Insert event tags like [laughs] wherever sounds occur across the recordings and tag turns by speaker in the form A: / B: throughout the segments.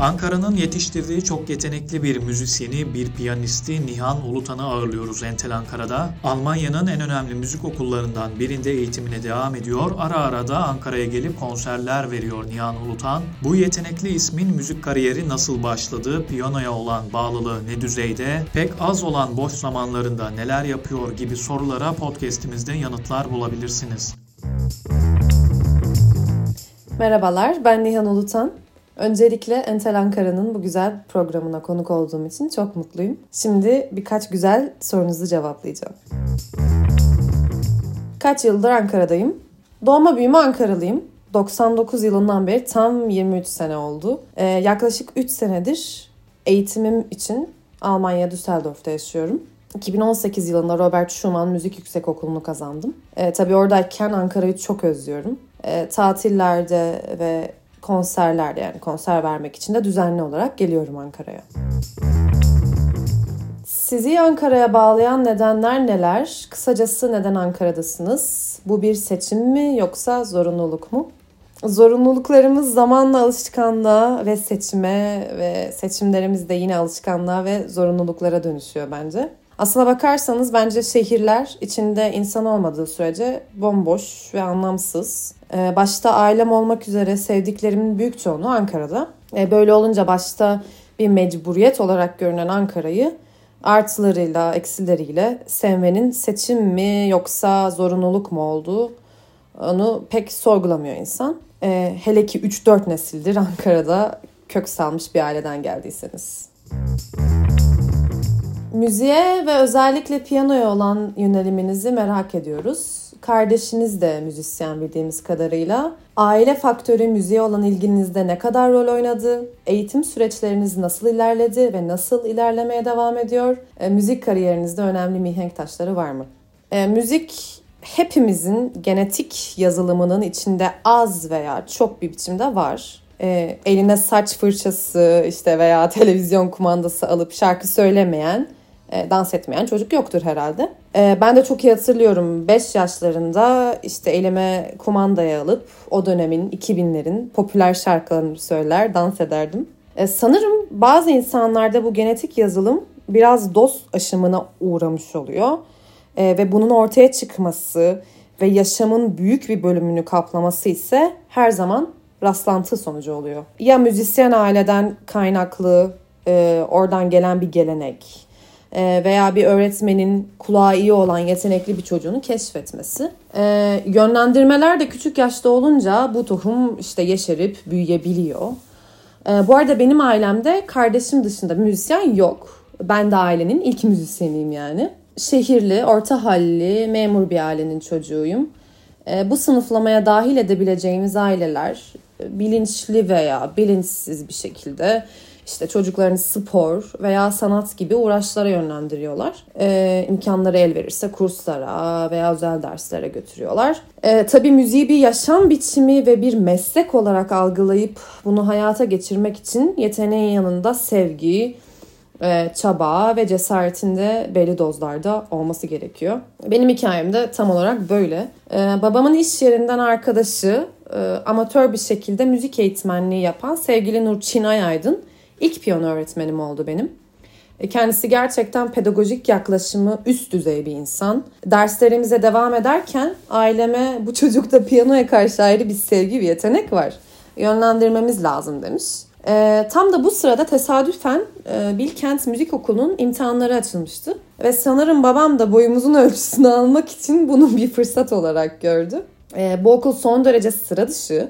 A: Ankara'nın yetiştirdiği çok yetenekli bir müzisyeni, bir piyanisti Nihan Ulutan'ı ağırlıyoruz Entel Ankara'da. Almanya'nın en önemli müzik okullarından birinde eğitimine devam ediyor. Ara ara da Ankara'ya gelip konserler veriyor Nihan Ulutan. Bu yetenekli ismin müzik kariyeri nasıl başladı, piyanoya olan bağlılığı ne düzeyde, pek az olan boş zamanlarında neler yapıyor gibi sorulara podcast'imizde yanıtlar bulabilirsiniz.
B: Merhabalar, ben Nihan Ulutan. Öncelikle Entel Ankara'nın bu güzel programına konuk olduğum için çok mutluyum. Şimdi birkaç güzel sorunuzu cevaplayacağım. Kaç yıldır Ankara'dayım? Doğma büyüme Ankaralıyım. 99 yılından beri tam 23 sene oldu. Ee, yaklaşık 3 senedir eğitimim için Almanya Düsseldorf'ta yaşıyorum. 2018 yılında Robert Schumann Müzik Yüksekokulu'nu kazandım. Ee, tabii oradayken Ankara'yı çok özlüyorum. Ee, tatillerde ve konserlerde yani konser vermek için de düzenli olarak geliyorum Ankara'ya. Sizi Ankara'ya bağlayan nedenler neler? Kısacası neden Ankara'dasınız? Bu bir seçim mi yoksa zorunluluk mu? Zorunluluklarımız zamanla alışkanlığa ve seçime ve seçimlerimiz de yine alışkanlığa ve zorunluluklara dönüşüyor bence. Aslına bakarsanız bence şehirler içinde insan olmadığı sürece bomboş ve anlamsız. Ee, başta ailem olmak üzere sevdiklerimin büyük çoğunluğu Ankara'da. Ee, böyle olunca başta bir mecburiyet olarak görünen Ankara'yı artılarıyla, eksileriyle sevmenin seçim mi yoksa zorunluluk mu olduğu onu pek sorgulamıyor insan. Ee, hele ki 3-4 nesildir Ankara'da kök salmış bir aileden geldiyseniz. Müziğe ve özellikle piyanoya olan yöneliminizi merak ediyoruz. Kardeşiniz de müzisyen bildiğimiz kadarıyla. Aile faktörü müziğe olan ilginizde ne kadar rol oynadı? Eğitim süreçleriniz nasıl ilerledi ve nasıl ilerlemeye devam ediyor? E, müzik kariyerinizde önemli mihenk taşları var mı? E, müzik hepimizin genetik yazılımının içinde az veya çok bir biçimde var. E, eline saç fırçası işte veya [laughs] televizyon kumandası alıp şarkı söylemeyen e, dans etmeyen çocuk yoktur herhalde. E, ben de çok iyi hatırlıyorum 5 yaşlarında işte elime kumandayı alıp o dönemin 2000'lerin popüler şarkılarını söyler, dans ederdim. E, sanırım bazı insanlarda bu genetik yazılım biraz dost aşımına uğramış oluyor. Ve bunun ortaya çıkması ve yaşamın büyük bir bölümünü kaplaması ise her zaman rastlantı sonucu oluyor. Ya müzisyen aileden kaynaklı, oradan gelen bir gelenek veya bir öğretmenin kulağı iyi olan yetenekli bir çocuğunu keşfetmesi. E, yönlendirmeler de küçük yaşta olunca bu tohum işte yeşerip büyüyebiliyor. E, bu arada benim ailemde kardeşim dışında müzisyen yok. Ben de ailenin ilk müzisyeniyim yani. Şehirli, orta halli, memur bir ailenin çocuğuyum. Bu sınıflamaya dahil edebileceğimiz aileler bilinçli veya bilinçsiz bir şekilde işte çocuklarını spor veya sanat gibi uğraşlara yönlendiriyorlar. Ee, imkanları el verirse kurslara veya özel derslere götürüyorlar. Ee, tabii müziği bir yaşam biçimi ve bir meslek olarak algılayıp bunu hayata geçirmek için yeteneğin yanında sevgi, e, çaba ve cesaretinde belli dozlarda olması gerekiyor. Benim hikayem de tam olarak böyle. Ee, babamın iş yerinden arkadaşı e, amatör bir şekilde müzik eğitmenliği yapan sevgili Nurçin Ayaydın İlk piyano öğretmenim oldu benim. E, kendisi gerçekten pedagojik yaklaşımı üst düzey bir insan. Derslerimize devam ederken aileme bu çocukta piyanoya karşı ayrı bir sevgi, bir yetenek var. Yönlendirmemiz lazım demiş. E, tam da bu sırada tesadüfen e, Bilkent Müzik Okulu'nun imtihanları açılmıştı. Ve sanırım babam da boyumuzun ölçüsünü almak için bunu bir fırsat olarak gördü. E, bu okul son derece sıra dışı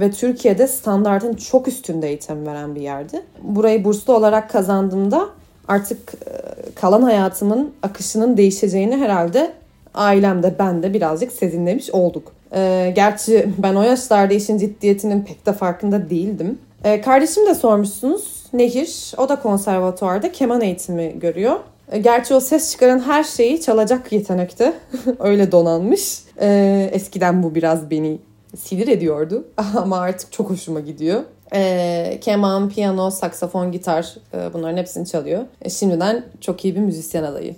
B: ve Türkiye'de standartın çok üstünde eğitim veren bir yerdi. Burayı burslu olarak kazandığımda artık e, kalan hayatımın akışının değişeceğini herhalde ailemde ben de birazcık sezinlemiş olduk. E, gerçi ben o yaşlarda işin ciddiyetinin pek de farkında değildim. E, kardeşim de sormuşsunuz. Nehir, o da konservatuarda keman eğitimi görüyor. Gerçi o ses çıkaran her şeyi çalacak yetenekte. [laughs] Öyle donanmış. E, eskiden bu biraz beni sinir ediyordu [laughs] ama artık çok hoşuma gidiyor. E, keman, piyano, saksafon, gitar e, bunların hepsini çalıyor. E, şimdiden çok iyi bir müzisyen adayı.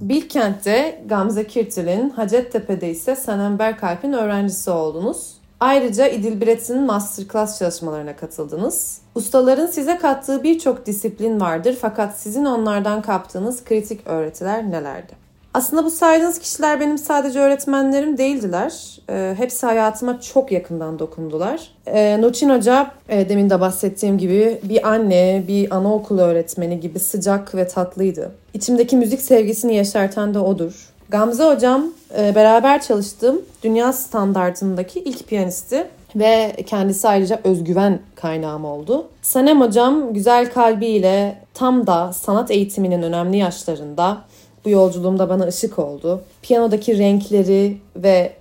B: Bilkent'te Gamze Kirtil'in, Hacettepe'de ise Senem Berkalp'in öğrencisi oldunuz. Ayrıca İdil Biret'in masterclass çalışmalarına katıldınız. Ustaların size kattığı birçok disiplin vardır fakat sizin onlardan kaptığınız kritik öğretiler nelerdi? Aslında bu saydığınız kişiler benim sadece öğretmenlerim değildiler. E, hepsi hayatıma çok yakından dokundular. E, Nurçin Hoca e, demin de bahsettiğim gibi bir anne, bir anaokulu öğretmeni gibi sıcak ve tatlıydı. İçimdeki müzik sevgisini yeşerten de odur. Gamze hocam e, beraber çalıştığım dünya standartındaki ilk piyanisti ve kendisi ayrıca özgüven kaynağım oldu. Sanem hocam güzel kalbiyle tam da sanat eğitiminin önemli yaşlarında bu yolculuğumda bana ışık oldu. Piyanodaki renkleri ve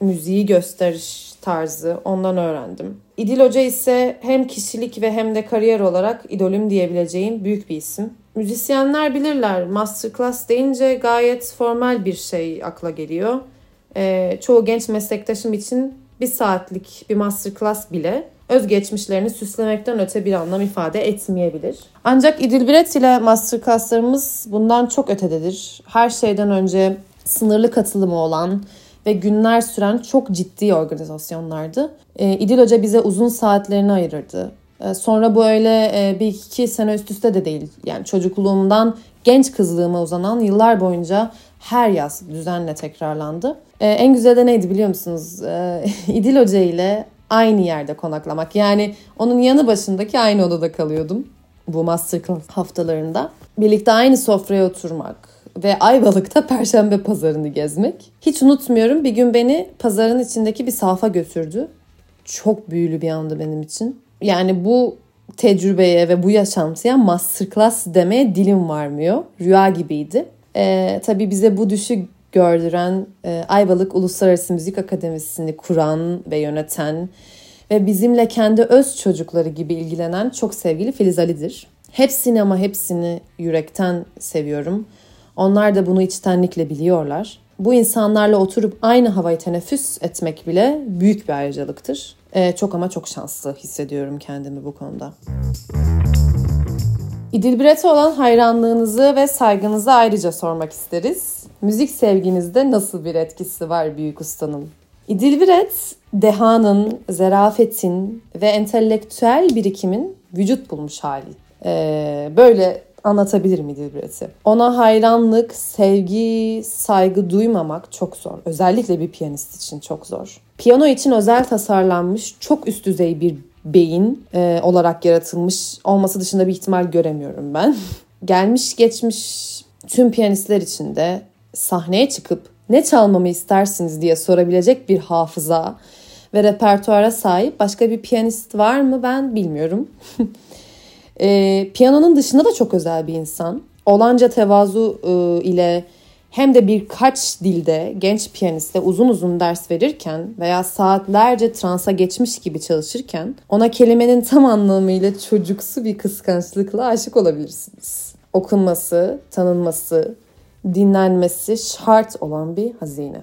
B: müziği gösteriş tarzı ondan öğrendim. İdil Hoca ise hem kişilik ve hem de kariyer olarak idolüm diyebileceğim büyük bir isim. Müzisyenler bilirler masterclass deyince gayet formal bir şey akla geliyor. Ee, çoğu genç meslektaşım için bir saatlik bir masterclass bile özgeçmişlerini süslemekten öte bir anlam ifade etmeyebilir. Ancak İdilbiret ile masterclasslarımız bundan çok ötededir. Her şeyden önce sınırlı katılımı olan ve günler süren çok ciddi organizasyonlardı. Ee, İdil Hoca bize uzun saatlerini ayırırdı. Ee, sonra bu öyle e, bir iki sene üst üste de değil. Yani çocukluğumdan genç kızlığıma uzanan yıllar boyunca her yaz düzenle tekrarlandı. Ee, en güzel de neydi biliyor musunuz? [laughs] İdil Hoca ile aynı yerde konaklamak. Yani onun yanı başındaki aynı odada kalıyordum bu masterclass haftalarında. Birlikte aynı sofraya oturmak ve Ayvalık'ta [laughs] Perşembe pazarını gezmek. Hiç unutmuyorum bir gün beni pazarın içindeki bir safa götürdü. Çok büyülü bir andı benim için. Yani bu tecrübeye ve bu yaşantıya masterclass demeye dilim varmıyor. Rüya gibiydi. Ee, tabii bize bu düşü gördüren e, Ayvalık Uluslararası Müzik Akademisi'ni kuran ve yöneten ve bizimle kendi öz çocukları gibi ilgilenen çok sevgili Filiz Ali'dir. Hepsini ama hepsini yürekten seviyorum. Onlar da bunu içtenlikle biliyorlar. Bu insanlarla oturup aynı havayı teneffüs etmek bile büyük bir ayrıcalıktır. Ee, çok ama çok şanslı hissediyorum kendimi bu konuda. İdilbiret'e olan hayranlığınızı ve saygınızı ayrıca sormak isteriz. Müzik sevginizde nasıl bir etkisi var büyük ustanın? İdilbiret, dehanın, zerafetin ve entelektüel birikimin vücut bulmuş hali. Ee, böyle anlatabilirim İdilbiret'i. Ona hayranlık, sevgi, saygı duymamak çok zor. Özellikle bir piyanist için çok zor. Piyano için özel tasarlanmış çok üst düzey bir beyin e, olarak yaratılmış olması dışında bir ihtimal göremiyorum ben. [laughs] Gelmiş geçmiş tüm piyanistler için de sahneye çıkıp ne çalmamı istersiniz diye sorabilecek bir hafıza ve repertuara sahip başka bir piyanist var mı ben bilmiyorum. [laughs] e, piyanonun dışında da çok özel bir insan. Olanca tevazu e, ile hem de birkaç dilde genç piyaniste uzun uzun ders verirken veya saatlerce transa geçmiş gibi çalışırken ona kelimenin tam anlamıyla çocuksu bir kıskançlıkla aşık olabilirsiniz. Okunması, tanınması, dinlenmesi şart olan bir hazine.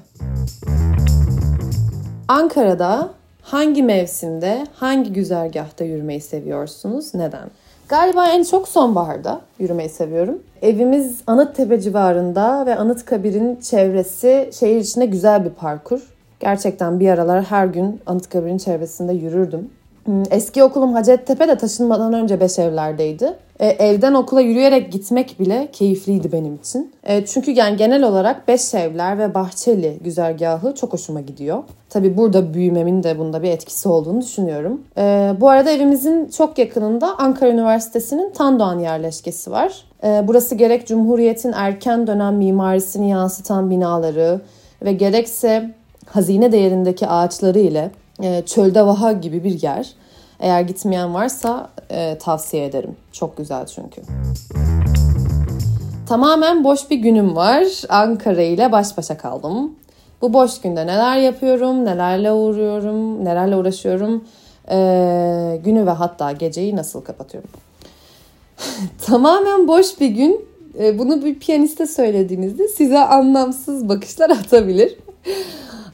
B: Ankara'da hangi mevsimde, hangi güzergahta yürümeyi seviyorsunuz? Neden? Galiba en çok sonbaharda yürümeyi seviyorum. Evimiz Anıttepe civarında ve Anıtkabir'in çevresi şehir içinde güzel bir parkur. Gerçekten bir aralar her gün Anıtkabir'in çevresinde yürürdüm. Hmm, eski okulum Hacettepe'de taşınmadan önce Beşevler'deydi. E, evden okula yürüyerek gitmek bile keyifliydi benim için. E, çünkü yani genel olarak Beşevler ve Bahçeli güzergahı çok hoşuma gidiyor. Tabi burada büyümemin de bunda bir etkisi olduğunu düşünüyorum. E, bu arada evimizin çok yakınında Ankara Üniversitesi'nin Tandoğan yerleşkesi var. E, burası gerek Cumhuriyet'in erken dönem mimarisini yansıtan binaları ve gerekse hazine değerindeki ağaçları ile e, çölde vaha gibi bir yer. Eğer gitmeyen varsa e, tavsiye ederim. Çok güzel çünkü. Tamamen boş bir günüm var. Ankara ile baş başa kaldım. Bu boş günde neler yapıyorum, nelerle uğruyorum, nelerle uğraşıyorum, ee, günü ve hatta geceyi nasıl kapatıyorum. [laughs] Tamamen boş bir gün. Ee, bunu bir piyaniste söylediğinizde size anlamsız bakışlar atabilir.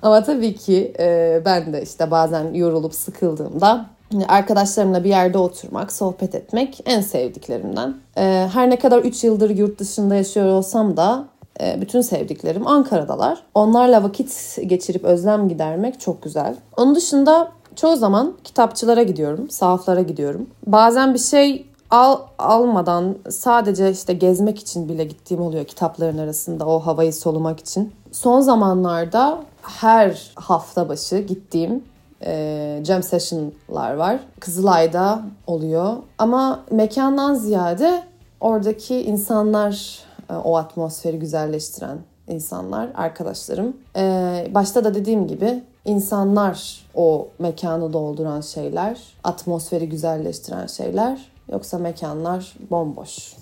B: Ama tabii ki e, ben de işte bazen yorulup sıkıldığımda arkadaşlarımla bir yerde oturmak, sohbet etmek en sevdiklerimden. E, her ne kadar 3 yıldır yurt dışında yaşıyor olsam da e, bütün sevdiklerim Ankara'dalar. Onlarla vakit geçirip özlem gidermek çok güzel. Onun dışında çoğu zaman kitapçılara gidiyorum, sahaflara gidiyorum. Bazen bir şey al almadan sadece işte gezmek için bile gittiğim oluyor kitapların arasında o havayı solumak için. Son zamanlarda her hafta başı gittiğim e, jam session'lar var. Kızılay'da oluyor ama mekandan ziyade oradaki insanlar e, o atmosferi güzelleştiren insanlar, arkadaşlarım. E, başta da dediğim gibi insanlar o mekanı dolduran şeyler, atmosferi güzelleştiren şeyler. Yoksa mekanlar bomboş.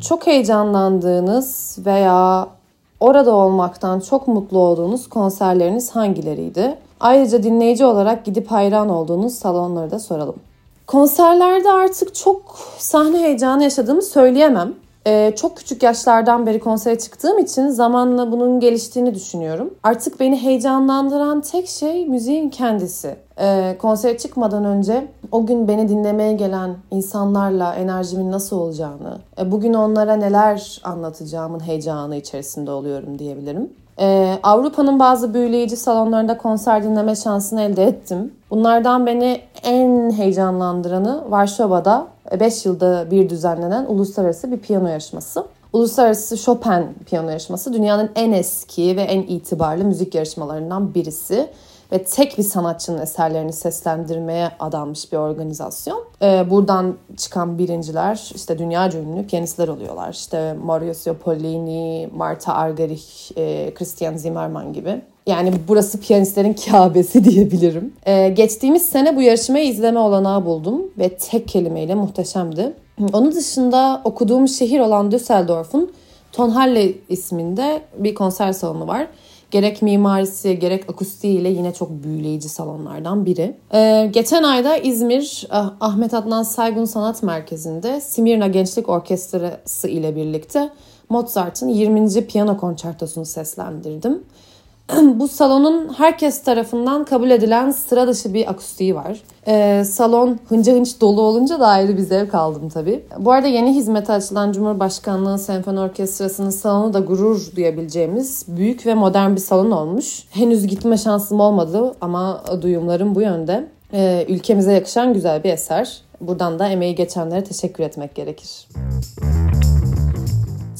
B: Çok heyecanlandığınız veya orada olmaktan çok mutlu olduğunuz konserleriniz hangileriydi? Ayrıca dinleyici olarak gidip hayran olduğunuz salonları da soralım. Konserlerde artık çok sahne heyecanı yaşadığımı söyleyemem. Ee, çok küçük yaşlardan beri konsere çıktığım için zamanla bunun geliştiğini düşünüyorum. Artık beni heyecanlandıran tek şey müziğin kendisi. Ee, konsere çıkmadan önce o gün beni dinlemeye gelen insanlarla enerjimin nasıl olacağını, e, bugün onlara neler anlatacağımın heyecanı içerisinde oluyorum diyebilirim. Ee, Avrupa'nın bazı büyüleyici salonlarında konser dinleme şansını elde ettim. Bunlardan beni en heyecanlandıranı Varşova'da 5 yılda bir düzenlenen uluslararası bir piyano yarışması. Uluslararası Chopin piyano yarışması dünyanın en eski ve en itibarlı müzik yarışmalarından birisi ve tek bir sanatçının eserlerini seslendirmeye adanmış bir organizasyon. Ee, buradan çıkan birinciler işte dünya ünlü piyanistler oluyorlar. İşte Maurizio Pollini, Marta Argerich, e, Christian Zimmerman gibi. Yani burası piyanistlerin [laughs] Kabe'si diyebilirim. Ee, geçtiğimiz sene bu yarışmayı izleme olanağı buldum ve tek kelimeyle muhteşemdi. Onun dışında okuduğum şehir olan Düsseldorf'un Tonhalle isminde bir konser salonu var. Gerek mimarisi gerek akustiği ile yine çok büyüleyici salonlardan biri. Ee, geçen ayda İzmir ah, Ahmet Adnan Saygun Sanat Merkezi'nde Simirna Gençlik Orkestrası ile birlikte Mozart'ın 20. piyano konçertosunu seslendirdim. [clears throat] bu salonun herkes tarafından kabul edilen sıra dışı bir akustiği var. Ee, salon hınca hınç dolu olunca da ayrı bir zevk aldım tabii. Bu arada yeni hizmete açılan Cumhurbaşkanlığı Senfoni Orkestrası'nın salonu da gurur duyabileceğimiz büyük ve modern bir salon olmuş. Henüz gitme şansım olmadı ama duyumlarım bu yönde. Ee, ülkemize yakışan güzel bir eser. Buradan da emeği geçenlere teşekkür etmek gerekir.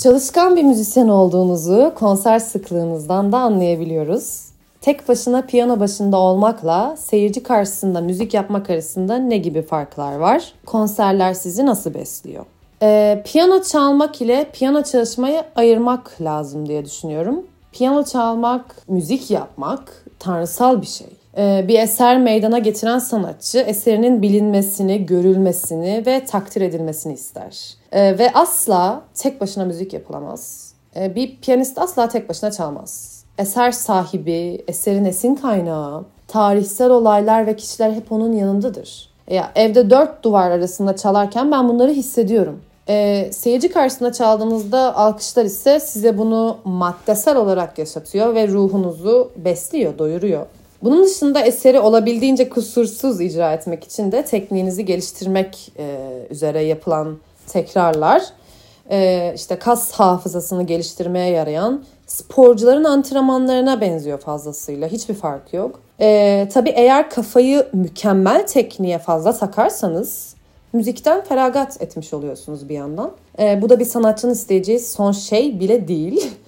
B: Çalışkan bir müzisyen olduğunuzu konser sıklığınızdan da anlayabiliyoruz. Tek başına piyano başında olmakla seyirci karşısında müzik yapmak arasında ne gibi farklar var? Konserler sizi nasıl besliyor? Ee, piyano çalmak ile piyano çalışmayı ayırmak lazım diye düşünüyorum. Piyano çalmak, müzik yapmak tanrısal bir şey. Ee, bir eser meydana getiren sanatçı eserinin bilinmesini, görülmesini ve takdir edilmesini ister. Ee, ve asla tek başına müzik yapılamaz. Ee, bir piyanist asla tek başına çalmaz. Eser sahibi, eserin esin kaynağı, tarihsel olaylar ve kişiler hep onun yanındadır. Ya evde dört duvar arasında çalarken ben bunları hissediyorum. E, seyirci karşısında çaldığınızda alkışlar ise size bunu maddesel olarak yaşatıyor ve ruhunuzu besliyor, doyuruyor. Bunun dışında eseri olabildiğince kusursuz icra etmek için de tekniğinizi geliştirmek e, üzere yapılan tekrarlar e, işte kas hafızasını geliştirmeye yarayan sporcuların antrenmanlarına benziyor fazlasıyla. Hiçbir fark yok. E, tabii eğer kafayı mükemmel tekniğe fazla takarsanız müzikten feragat etmiş oluyorsunuz bir yandan. E, bu da bir sanatçının isteyeceği son şey bile değil. [laughs]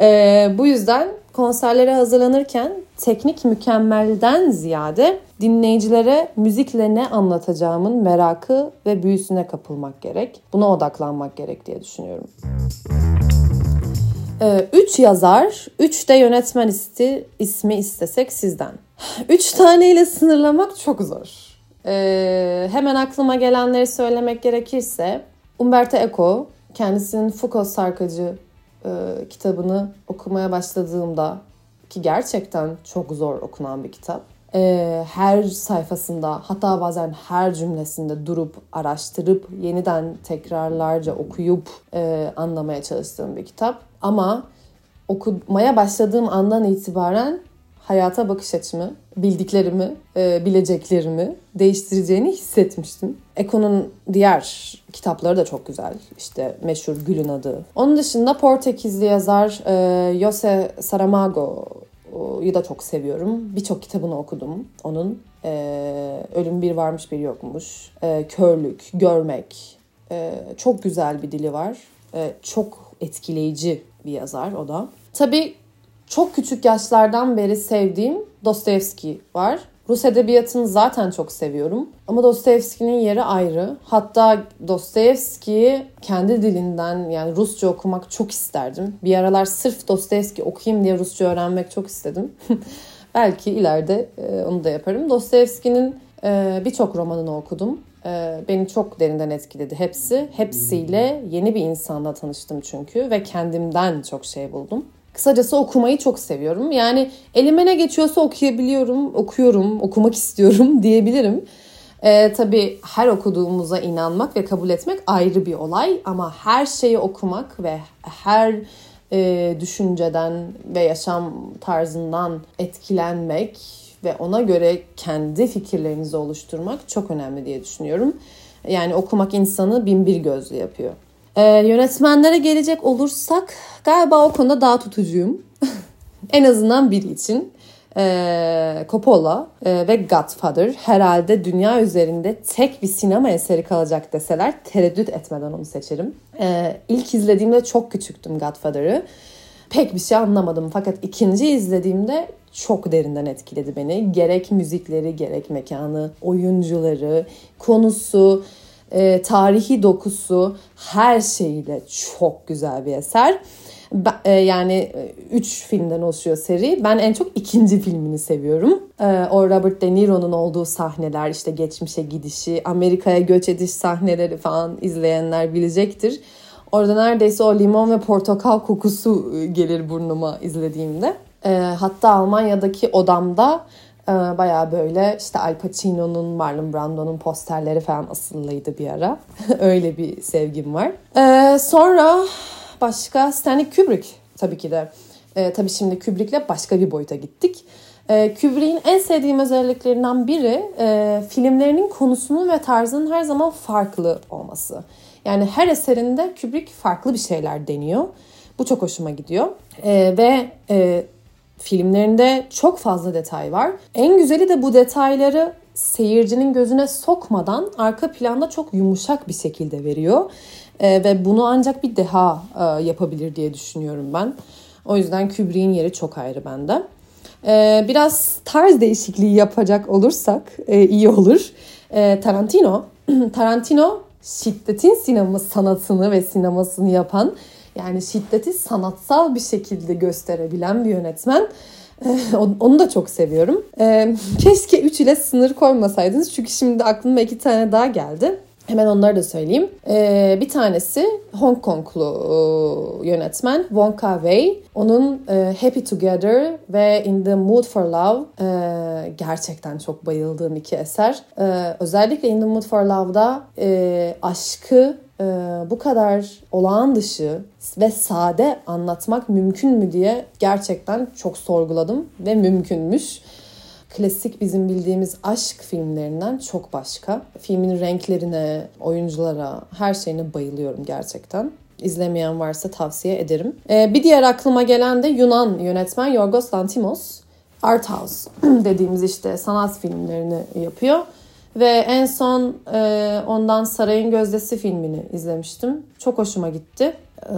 B: E, bu yüzden konserlere hazırlanırken teknik mükemmelden ziyade dinleyicilere müzikle ne anlatacağımın merakı ve büyüsüne kapılmak gerek. Buna odaklanmak gerek diye düşünüyorum. Ee, üç yazar, üç de yönetmen isti, ismi istesek sizden. Üç taneyle sınırlamak çok zor. Ee, hemen aklıma gelenleri söylemek gerekirse Umberto Eco kendisinin Foucault Sarkacı e, kitabını okumaya başladığımda ki gerçekten çok zor okunan bir kitap. E, her sayfasında hatta bazen her cümlesinde durup araştırıp yeniden tekrarlarca okuyup e, anlamaya çalıştığım bir kitap. Ama okumaya başladığım andan itibaren hayata bakış açımı bildiklerimi, e, bileceklerimi değiştireceğini hissetmiştim. Eko'nun diğer kitapları da çok güzel. İşte meşhur Gül'ün adı. Onun dışında Portekizli yazar e, Jose Saramago'yu da çok seviyorum. Birçok kitabını okudum onun. E, Ölüm bir varmış bir yokmuş. E, körlük, görmek. E, çok güzel bir dili var. E, çok etkileyici bir yazar o da. Tabii çok küçük yaşlardan beri sevdiğim Dostoyevski var. Rus edebiyatını zaten çok seviyorum. Ama Dostoyevski'nin yeri ayrı. Hatta Dostoyevski'yi kendi dilinden yani Rusça okumak çok isterdim. Bir aralar sırf Dostoyevski okuyayım diye Rusça öğrenmek çok istedim. [laughs] Belki ileride e, onu da yaparım. Dostoyevski'nin e, birçok romanını okudum. E, beni çok derinden etkiledi hepsi. Hepsiyle yeni bir insanla tanıştım çünkü ve kendimden çok şey buldum. Kısacası okumayı çok seviyorum. Yani elime ne geçiyorsa okuyabiliyorum, okuyorum, okumak istiyorum [laughs] diyebilirim. Ee, tabii her okuduğumuza inanmak ve kabul etmek ayrı bir olay ama her şeyi okumak ve her e, düşünceden ve yaşam tarzından etkilenmek ve ona göre kendi fikirlerinizi oluşturmak çok önemli diye düşünüyorum. Yani okumak insanı bin bir gözlü yapıyor. Ee, yönetmenlere gelecek olursak galiba o konuda daha tutucuyum. [laughs] en azından biri için. Ee, Coppola e, ve Godfather herhalde dünya üzerinde tek bir sinema eseri kalacak deseler tereddüt etmeden onu seçerim. Ee, ilk izlediğimde çok küçüktüm Godfather'ı. Pek bir şey anlamadım fakat ikinci izlediğimde çok derinden etkiledi beni. Gerek müzikleri, gerek mekanı, oyuncuları, konusu, e, tarihi dokusu her şeyiyle çok güzel bir eser. E, yani e, üç filmden oluşuyor seri. Ben en çok ikinci filmini seviyorum. E, o Robert De Niro'nun olduğu sahneler, işte geçmişe gidişi, Amerika'ya göç ediş sahneleri falan izleyenler bilecektir. Orada neredeyse o limon ve portakal kokusu e, gelir burnuma izlediğimde. E, hatta Almanya'daki odamda ee, Baya böyle işte Al Pacino'nun, Marlon Brando'nun posterleri falan asıllıydı bir ara. [laughs] Öyle bir sevgim var. Ee, sonra başka Stanley Kubrick tabii ki de. Ee, tabii şimdi Kubrick'le başka bir boyuta gittik. Ee, Kubrick'in en sevdiğim özelliklerinden biri e, filmlerinin konusunun ve tarzının her zaman farklı olması. Yani her eserinde Kubrick farklı bir şeyler deniyor. Bu çok hoşuma gidiyor. Ee, ve e, Filmlerinde çok fazla detay var. En güzeli de bu detayları seyircinin gözüne sokmadan arka planda çok yumuşak bir şekilde veriyor. E, ve bunu ancak bir deha e, yapabilir diye düşünüyorum ben. O yüzden Kubrick'in yeri çok ayrı bende. E, biraz tarz değişikliği yapacak olursak e, iyi olur. E, Tarantino, [clears throat] Tarantino şiddetin sinema sanatını ve sinemasını yapan yani şiddeti sanatsal bir şekilde gösterebilen bir yönetmen. Onu da çok seviyorum. Keşke 3 ile sınır koymasaydınız. Çünkü şimdi aklıma iki tane daha geldi. Hemen onları da söyleyeyim. Ee, bir tanesi Hong Konglu yönetmen Wong Kar Wai. Onun Happy Together ve In the Mood for Love gerçekten çok bayıldığım iki eser. Özellikle In the Mood for Love'da aşkı e, bu kadar olağan dışı ve sade anlatmak mümkün mü diye gerçekten çok sorguladım ve mümkünmüş klasik bizim bildiğimiz aşk filmlerinden çok başka. Filmin renklerine, oyunculara, her şeyine bayılıyorum gerçekten. İzlemeyen varsa tavsiye ederim. Ee, bir diğer aklıma gelen de Yunan yönetmen Yorgos Lantimos. Art House [clears throat] dediğimiz işte sanat filmlerini yapıyor. Ve en son e, ondan Sarayın Gözdesi filmini izlemiştim. Çok hoşuma gitti. E,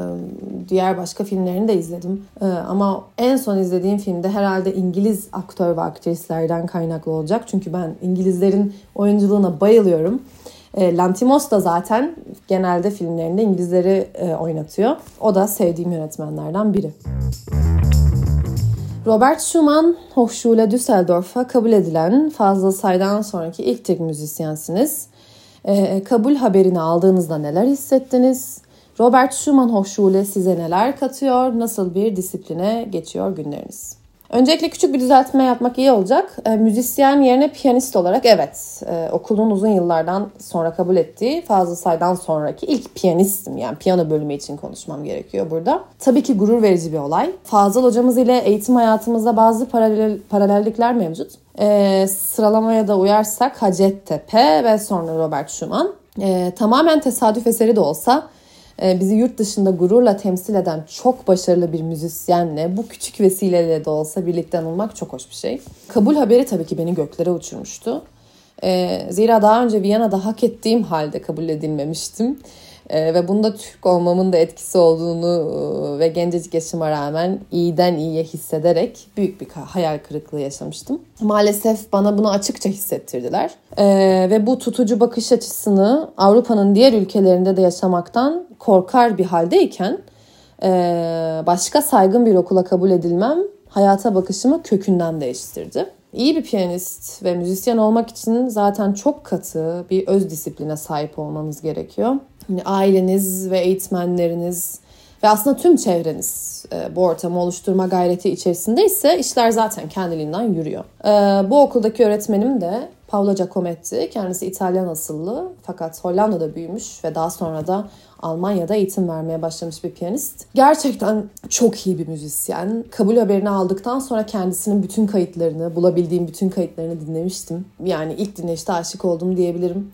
B: diğer başka filmlerini de izledim. E, ama en son izlediğim filmde herhalde İngiliz aktör ve aktrislerden kaynaklı olacak. Çünkü ben İngilizlerin oyunculuğuna bayılıyorum. E, Lantimos da zaten genelde filmlerinde İngilizleri e, oynatıyor. O da sevdiğim yönetmenlerden biri. Robert Schumann, Hochschule Düsseldorf'a kabul edilen Fazıl Say'dan sonraki ilk Türk müzisyensiniz. E, kabul haberini aldığınızda neler hissettiniz? Robert Schumann Hochschule size neler katıyor? Nasıl bir disipline geçiyor günleriniz? Öncelikle küçük bir düzeltme yapmak iyi olacak. E, müzisyen yerine piyanist olarak evet e, okulun uzun yıllardan sonra kabul ettiği Fazıl Say'dan sonraki ilk piyanistim. Yani piyano bölümü için konuşmam gerekiyor burada. Tabii ki gurur verici bir olay. Fazıl hocamız ile eğitim hayatımızda bazı paralel, paralellikler mevcut. E, sıralamaya da uyarsak Hacettepe ve sonra Robert Schumann. E, tamamen tesadüf eseri de olsa bizi yurt dışında gururla temsil eden çok başarılı bir müzisyenle bu küçük vesileyle de olsa birlikte anılmak çok hoş bir şey. Kabul haberi tabii ki beni göklere uçurmuştu. E, zira daha önce Viyana'da hak ettiğim halde kabul edilmemiştim. E, ve bunda Türk olmamın da etkisi olduğunu e, ve gencecik yaşıma rağmen iyiden iyiye hissederek büyük bir hayal kırıklığı yaşamıştım. Maalesef bana bunu açıkça hissettirdiler. E, ve bu tutucu bakış açısını Avrupa'nın diğer ülkelerinde de yaşamaktan korkar bir haldeyken e, başka saygın bir okula kabul edilmem hayata bakışımı kökünden değiştirdi. İyi bir piyanist ve müzisyen olmak için zaten çok katı bir öz disipline sahip olmanız gerekiyor. Yani aileniz ve eğitmenleriniz ve aslında tüm çevreniz e, bu ortamı oluşturma gayreti içerisinde ise işler zaten kendiliğinden yürüyor. E, bu okuldaki öğretmenim de Paolo Giacometti. Kendisi İtalyan asıllı fakat Hollanda'da büyümüş ve daha sonra da Almanya'da eğitim vermeye başlamış bir piyanist. Gerçekten çok iyi bir müzisyen. Kabul haberini aldıktan sonra kendisinin bütün kayıtlarını, bulabildiğim bütün kayıtlarını dinlemiştim. Yani ilk dinleyişte aşık oldum diyebilirim.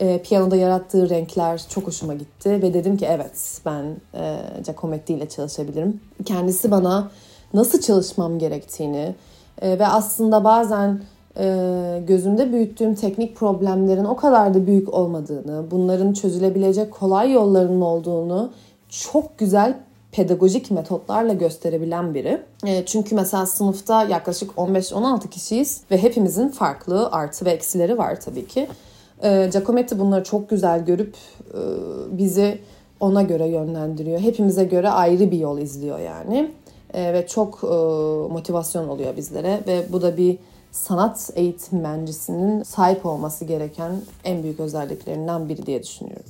B: E, piyanoda yarattığı renkler çok hoşuma gitti ve dedim ki evet ben e, Giacometti ile çalışabilirim. Kendisi bana nasıl çalışmam gerektiğini e, ve aslında bazen e, gözümde büyüttüğüm teknik problemlerin o kadar da büyük olmadığını, bunların çözülebilecek kolay yollarının olduğunu çok güzel pedagojik metotlarla gösterebilen biri. E, çünkü mesela sınıfta yaklaşık 15-16 kişiyiz ve hepimizin farklı artı ve eksileri var tabii ki. E, Giacometti bunları çok güzel görüp e, bizi ona göre yönlendiriyor. Hepimize göre ayrı bir yol izliyor yani. E, ve çok e, motivasyon oluyor bizlere ve bu da bir sanat eğitmencisinin sahip olması gereken en büyük özelliklerinden biri diye düşünüyorum.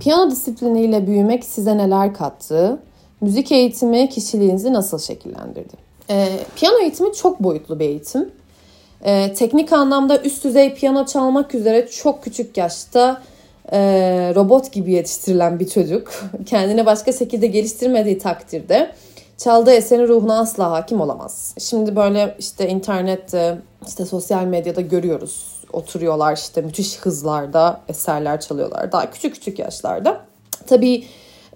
B: Piyano disipliniyle büyümek size neler kattı? Müzik eğitimi kişiliğinizi nasıl şekillendirdi? E, piyano eğitimi çok boyutlu bir eğitim. E, teknik anlamda üst düzey piyano çalmak üzere çok küçük yaşta e, robot gibi yetiştirilen bir çocuk [laughs] kendini başka şekilde geliştirmediği takdirde çaldığı eserin ruhuna asla hakim olamaz. Şimdi böyle işte internette, işte sosyal medyada görüyoruz. Oturuyorlar işte müthiş hızlarda eserler çalıyorlar. Daha küçük küçük yaşlarda. Tabii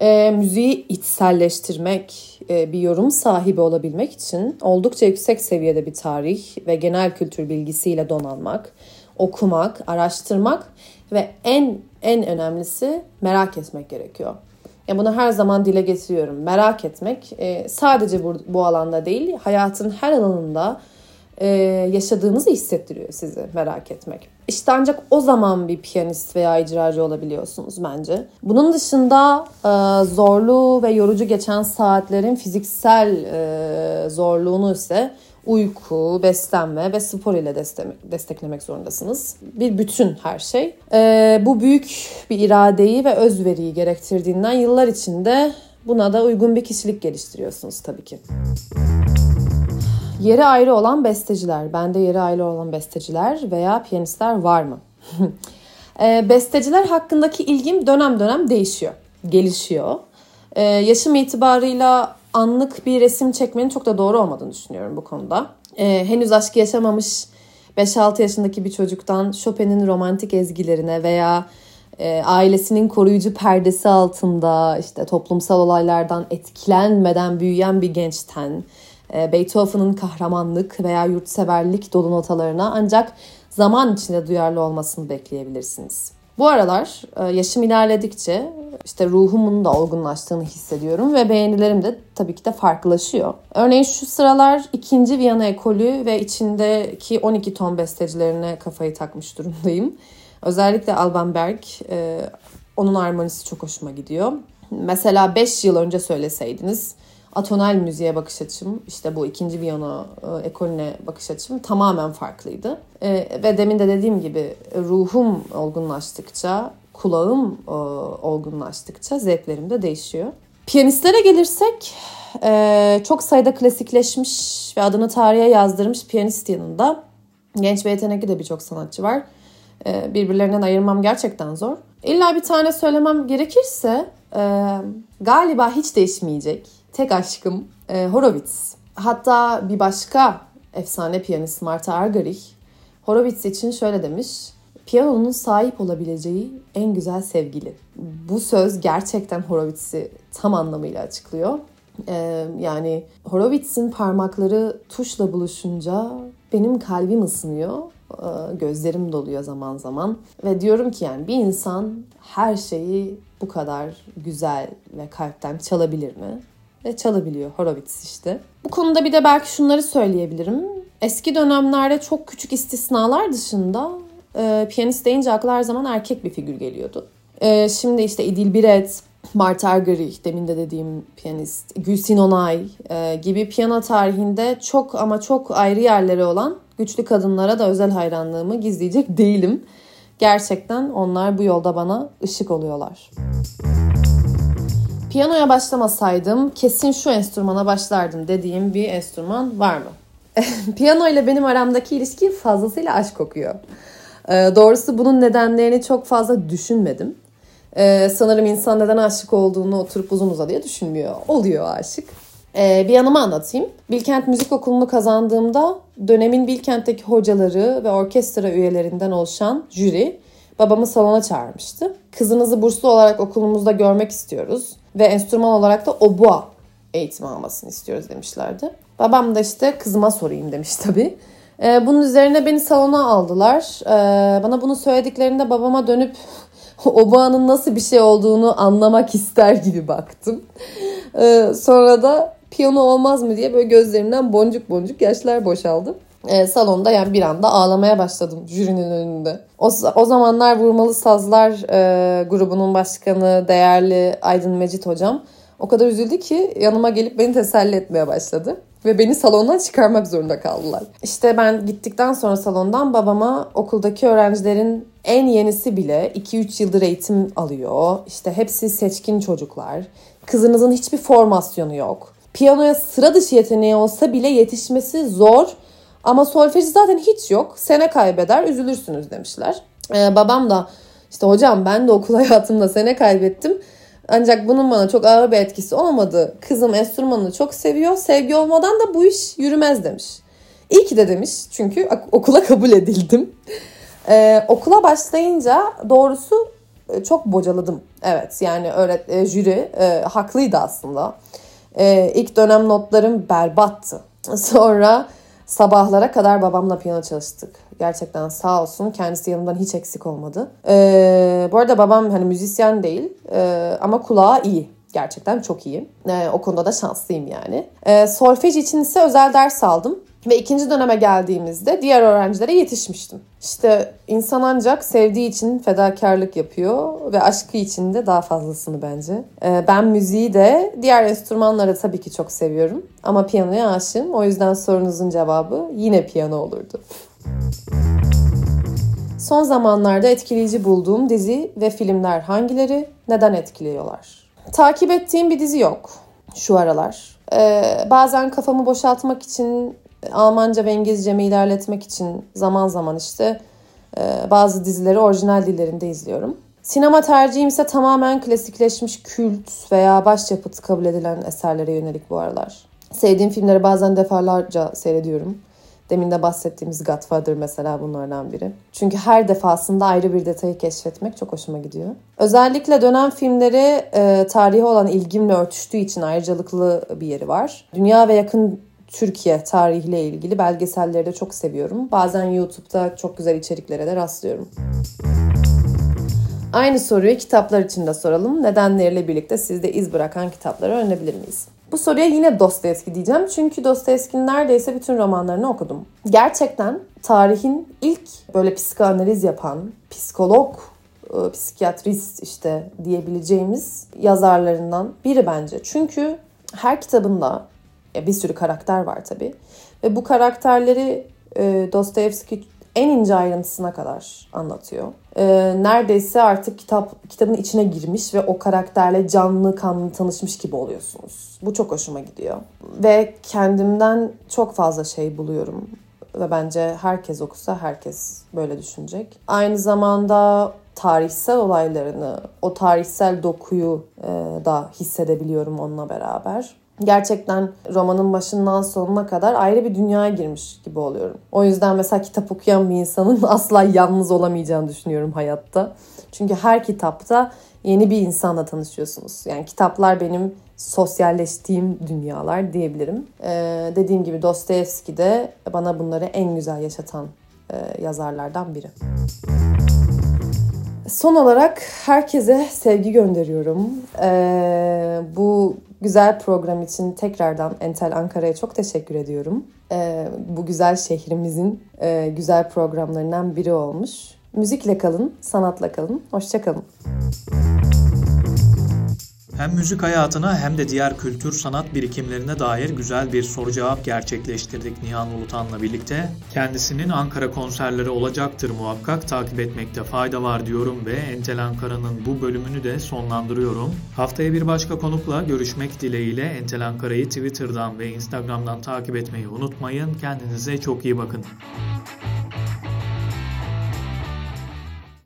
B: e, müziği içselleştirmek, bir yorum sahibi olabilmek için oldukça yüksek seviyede bir tarih ve genel kültür bilgisiyle donanmak, okumak, araştırmak ve en en önemlisi merak etmek gerekiyor. Yani bunu her zaman dile getiriyorum. Merak etmek e, sadece bu, bu alanda değil, hayatın her alanında e, yaşadığınızı hissettiriyor sizi merak etmek. İşte ancak o zaman bir piyanist veya icracı olabiliyorsunuz bence. Bunun dışında e, zorlu ve yorucu geçen saatlerin fiziksel e, zorluğunu ise uyku, beslenme ve spor ile desteklemek zorundasınız. Bir bütün her şey. Ee, bu büyük bir iradeyi ve özveriyi gerektirdiğinden yıllar içinde buna da uygun bir kişilik geliştiriyorsunuz tabii ki. Yeri ayrı olan besteciler, bende yeri ayrı olan besteciler veya piyanistler var mı? [laughs] e, besteciler hakkındaki ilgim dönem dönem değişiyor, gelişiyor. E, yaşım itibarıyla anlık bir resim çekmenin çok da doğru olmadığını düşünüyorum bu konuda. Ee, henüz aşkı yaşamamış 5-6 yaşındaki bir çocuktan Chopin'in romantik ezgilerine veya e, ailesinin koruyucu perdesi altında işte toplumsal olaylardan etkilenmeden büyüyen bir gençten e, Beethoven'ın kahramanlık veya yurtseverlik dolu notalarına ancak zaman içinde duyarlı olmasını bekleyebilirsiniz. Bu aralar e, yaşım ilerledikçe işte ruhumun da olgunlaştığını hissediyorum ve beğenilerim de tabii ki de farklılaşıyor. Örneğin şu sıralar ikinci Viyana ekolü ve içindeki 12 ton bestecilerine kafayı takmış durumdayım. Özellikle Alban Berg, e, onun armonisi çok hoşuma gidiyor. Mesela 5 yıl önce söyleseydiniz atonal müziğe bakış açım, işte bu ikinci Viyana e, ekolüne bakış açım tamamen farklıydı. E, ve demin de dediğim gibi ruhum olgunlaştıkça, kulağım e, olgunlaştıkça zevklerim de değişiyor. Piyanistlere gelirsek e, çok sayıda klasikleşmiş ve adını tarihe yazdırmış piyanist yanında genç ve yetenekli de birçok sanatçı var. E, birbirlerinden ayırmam gerçekten zor. İlla bir tane söylemem gerekirse e, galiba hiç değişmeyecek tek aşkım e, Horowitz. Hatta bir başka efsane piyanist Marta Argerich Horowitz için şöyle demiş. Piyanonun sahip olabileceği en güzel sevgili. Bu söz gerçekten Horowitz'i tam anlamıyla açıklıyor. Ee, yani Horowitz'in parmakları tuşla buluşunca benim kalbim ısınıyor, ee, gözlerim doluyor zaman zaman ve diyorum ki yani bir insan her şeyi bu kadar güzel ve kalpten çalabilir mi? Ve çalabiliyor Horowitz işte. Bu konuda bir de belki şunları söyleyebilirim. Eski dönemlerde çok küçük istisnalar dışında e, piyanist deyince akla her zaman erkek bir figür geliyordu. E, şimdi işte İdil Biret, Mart Argerich, demin de dediğim piyanist, Gülsin Onay e, gibi piyano tarihinde çok ama çok ayrı yerleri olan güçlü kadınlara da özel hayranlığımı gizleyecek değilim. Gerçekten onlar bu yolda bana ışık oluyorlar. Piyanoya başlamasaydım kesin şu enstrümana başlardım dediğim bir enstrüman var mı? [laughs] Piyano ile benim aramdaki ilişki fazlasıyla aşk kokuyor. Ee, doğrusu bunun nedenlerini çok fazla düşünmedim. Ee, sanırım insan neden aşık olduğunu oturup uzun uzadıya düşünmüyor. Oluyor aşık. Ee, bir yanımı anlatayım. Bilkent Müzik Okulu'nu kazandığımda dönemin Bilkent'teki hocaları ve orkestra üyelerinden oluşan jüri babamı salona çağırmıştı. Kızınızı burslu olarak okulumuzda görmek istiyoruz ve enstrüman olarak da obua eğitim almasını istiyoruz demişlerdi. Babam da işte kızıma sorayım demiş tabii. Ee, bunun üzerine beni salona aldılar. Ee, bana bunu söylediklerinde babama dönüp [laughs] obuanın nasıl bir şey olduğunu anlamak ister gibi baktım. Ee, sonra da piyano olmaz mı diye böyle gözlerimden boncuk boncuk yaşlar boşaldı. Ee, salonda yani bir anda ağlamaya başladım jürinin önünde. O, o zamanlar Vurmalı Sazlar e, grubunun başkanı değerli Aydın Mecit hocam o kadar üzüldü ki yanıma gelip beni teselli etmeye başladı. Ve beni salondan çıkarmak zorunda kaldılar. İşte ben gittikten sonra salondan babama okuldaki öğrencilerin en yenisi bile 2-3 yıldır eğitim alıyor. İşte hepsi seçkin çocuklar. Kızınızın hiçbir formasyonu yok. Piyanoya sıra dışı yeteneği olsa bile yetişmesi zor. Ama solfeji zaten hiç yok. Sene kaybeder, üzülürsünüz demişler. Ee, babam da işte hocam ben de okul [laughs] hayatımda sene kaybettim. Ancak bunun bana çok ağır bir etkisi olmadı. Kızım enstrümanını çok seviyor. Sevgi olmadan da bu iş yürümez demiş. İyi ki de demiş çünkü okula [laughs] kabul edildim. Ee, okula başlayınca doğrusu e, çok bocaladım. Evet yani öğret e, jüri e, haklıydı aslında. E, ilk dönem notlarım berbattı. [laughs] Sonra sabahlara kadar babamla piyano çalıştık. Gerçekten sağ olsun kendisi yanımdan hiç eksik olmadı. E, bu arada babam hani müzisyen değil e, ama kulağı iyi. Gerçekten çok iyi. E, o konuda da şanslıyım yani. E, solfej için ise özel ders aldım. Ve ikinci döneme geldiğimizde diğer öğrencilere yetişmiştim. İşte insan ancak sevdiği için fedakarlık yapıyor ve aşkı için de daha fazlasını bence. Ee, ben müziği de diğer enstrümanları tabii ki çok seviyorum. Ama piyanoya aşığım. O yüzden sorunuzun cevabı yine piyano olurdu. Son zamanlarda etkileyici bulduğum dizi ve filmler hangileri? Neden etkiliyorlar? Takip ettiğim bir dizi yok şu aralar. Ee, bazen kafamı boşaltmak için Almanca ve İngilizcemi ilerletmek için zaman zaman işte e, bazı dizileri orijinal dillerinde izliyorum. Sinema tercihim ise tamamen klasikleşmiş kült veya başyapıt kabul edilen eserlere yönelik bu aralar. Sevdiğim filmleri bazen defalarca seyrediyorum. Demin de bahsettiğimiz Godfather mesela bunlardan biri. Çünkü her defasında ayrı bir detayı keşfetmek çok hoşuma gidiyor. Özellikle dönem filmleri e, tarihi olan ilgimle örtüştüğü için ayrıcalıklı bir yeri var. Dünya ve yakın Türkiye tarihiyle ilgili belgeselleri de çok seviyorum. Bazen YouTube'da çok güzel içeriklere de rastlıyorum. Aynı soruyu kitaplar için de soralım. Nedenleriyle birlikte sizde iz bırakan kitapları öğrenebilir miyiz? Bu soruya yine Dostoyevski diyeceğim. Çünkü Dostoyevski'nin neredeyse bütün romanlarını okudum. Gerçekten tarihin ilk böyle psikanaliz yapan, psikolog, e, psikiyatrist işte diyebileceğimiz yazarlarından biri bence. Çünkü her kitabında bir sürü karakter var tabii. Ve bu karakterleri e, Dostoyevski en ince ayrıntısına kadar anlatıyor. E, neredeyse artık kitap kitabın içine girmiş ve o karakterle canlı kanlı tanışmış gibi oluyorsunuz. Bu çok hoşuma gidiyor. Ve kendimden çok fazla şey buluyorum. Ve bence herkes okusa herkes böyle düşünecek. Aynı zamanda tarihsel olaylarını, o tarihsel dokuyu e, da hissedebiliyorum onunla beraber. Gerçekten romanın başından sonuna kadar ayrı bir dünyaya girmiş gibi oluyorum. O yüzden mesela kitap okuyan bir insanın [laughs] asla yalnız olamayacağını düşünüyorum hayatta. Çünkü her kitapta yeni bir insanla tanışıyorsunuz. Yani kitaplar benim sosyalleştiğim dünyalar diyebilirim. Ee, dediğim gibi Dostoyevski de bana bunları en güzel yaşatan e, yazarlardan biri. Son olarak herkese sevgi gönderiyorum. Ee, bu güzel program için tekrardan Entel Ankara'ya çok teşekkür ediyorum. Ee, bu güzel şehrimizin e, güzel programlarından biri olmuş. Müzikle kalın, sanatla kalın. Hoşçakalın.
A: Hem müzik hayatına hem de diğer kültür sanat birikimlerine dair güzel bir soru cevap gerçekleştirdik Nihan Ulutan'la birlikte. Kendisinin Ankara konserleri olacaktır muhakkak takip etmekte fayda var diyorum ve Entel Ankara'nın bu bölümünü de sonlandırıyorum. Haftaya bir başka konukla görüşmek dileğiyle Entel Ankara'yı Twitter'dan ve Instagram'dan takip etmeyi unutmayın. Kendinize çok iyi bakın.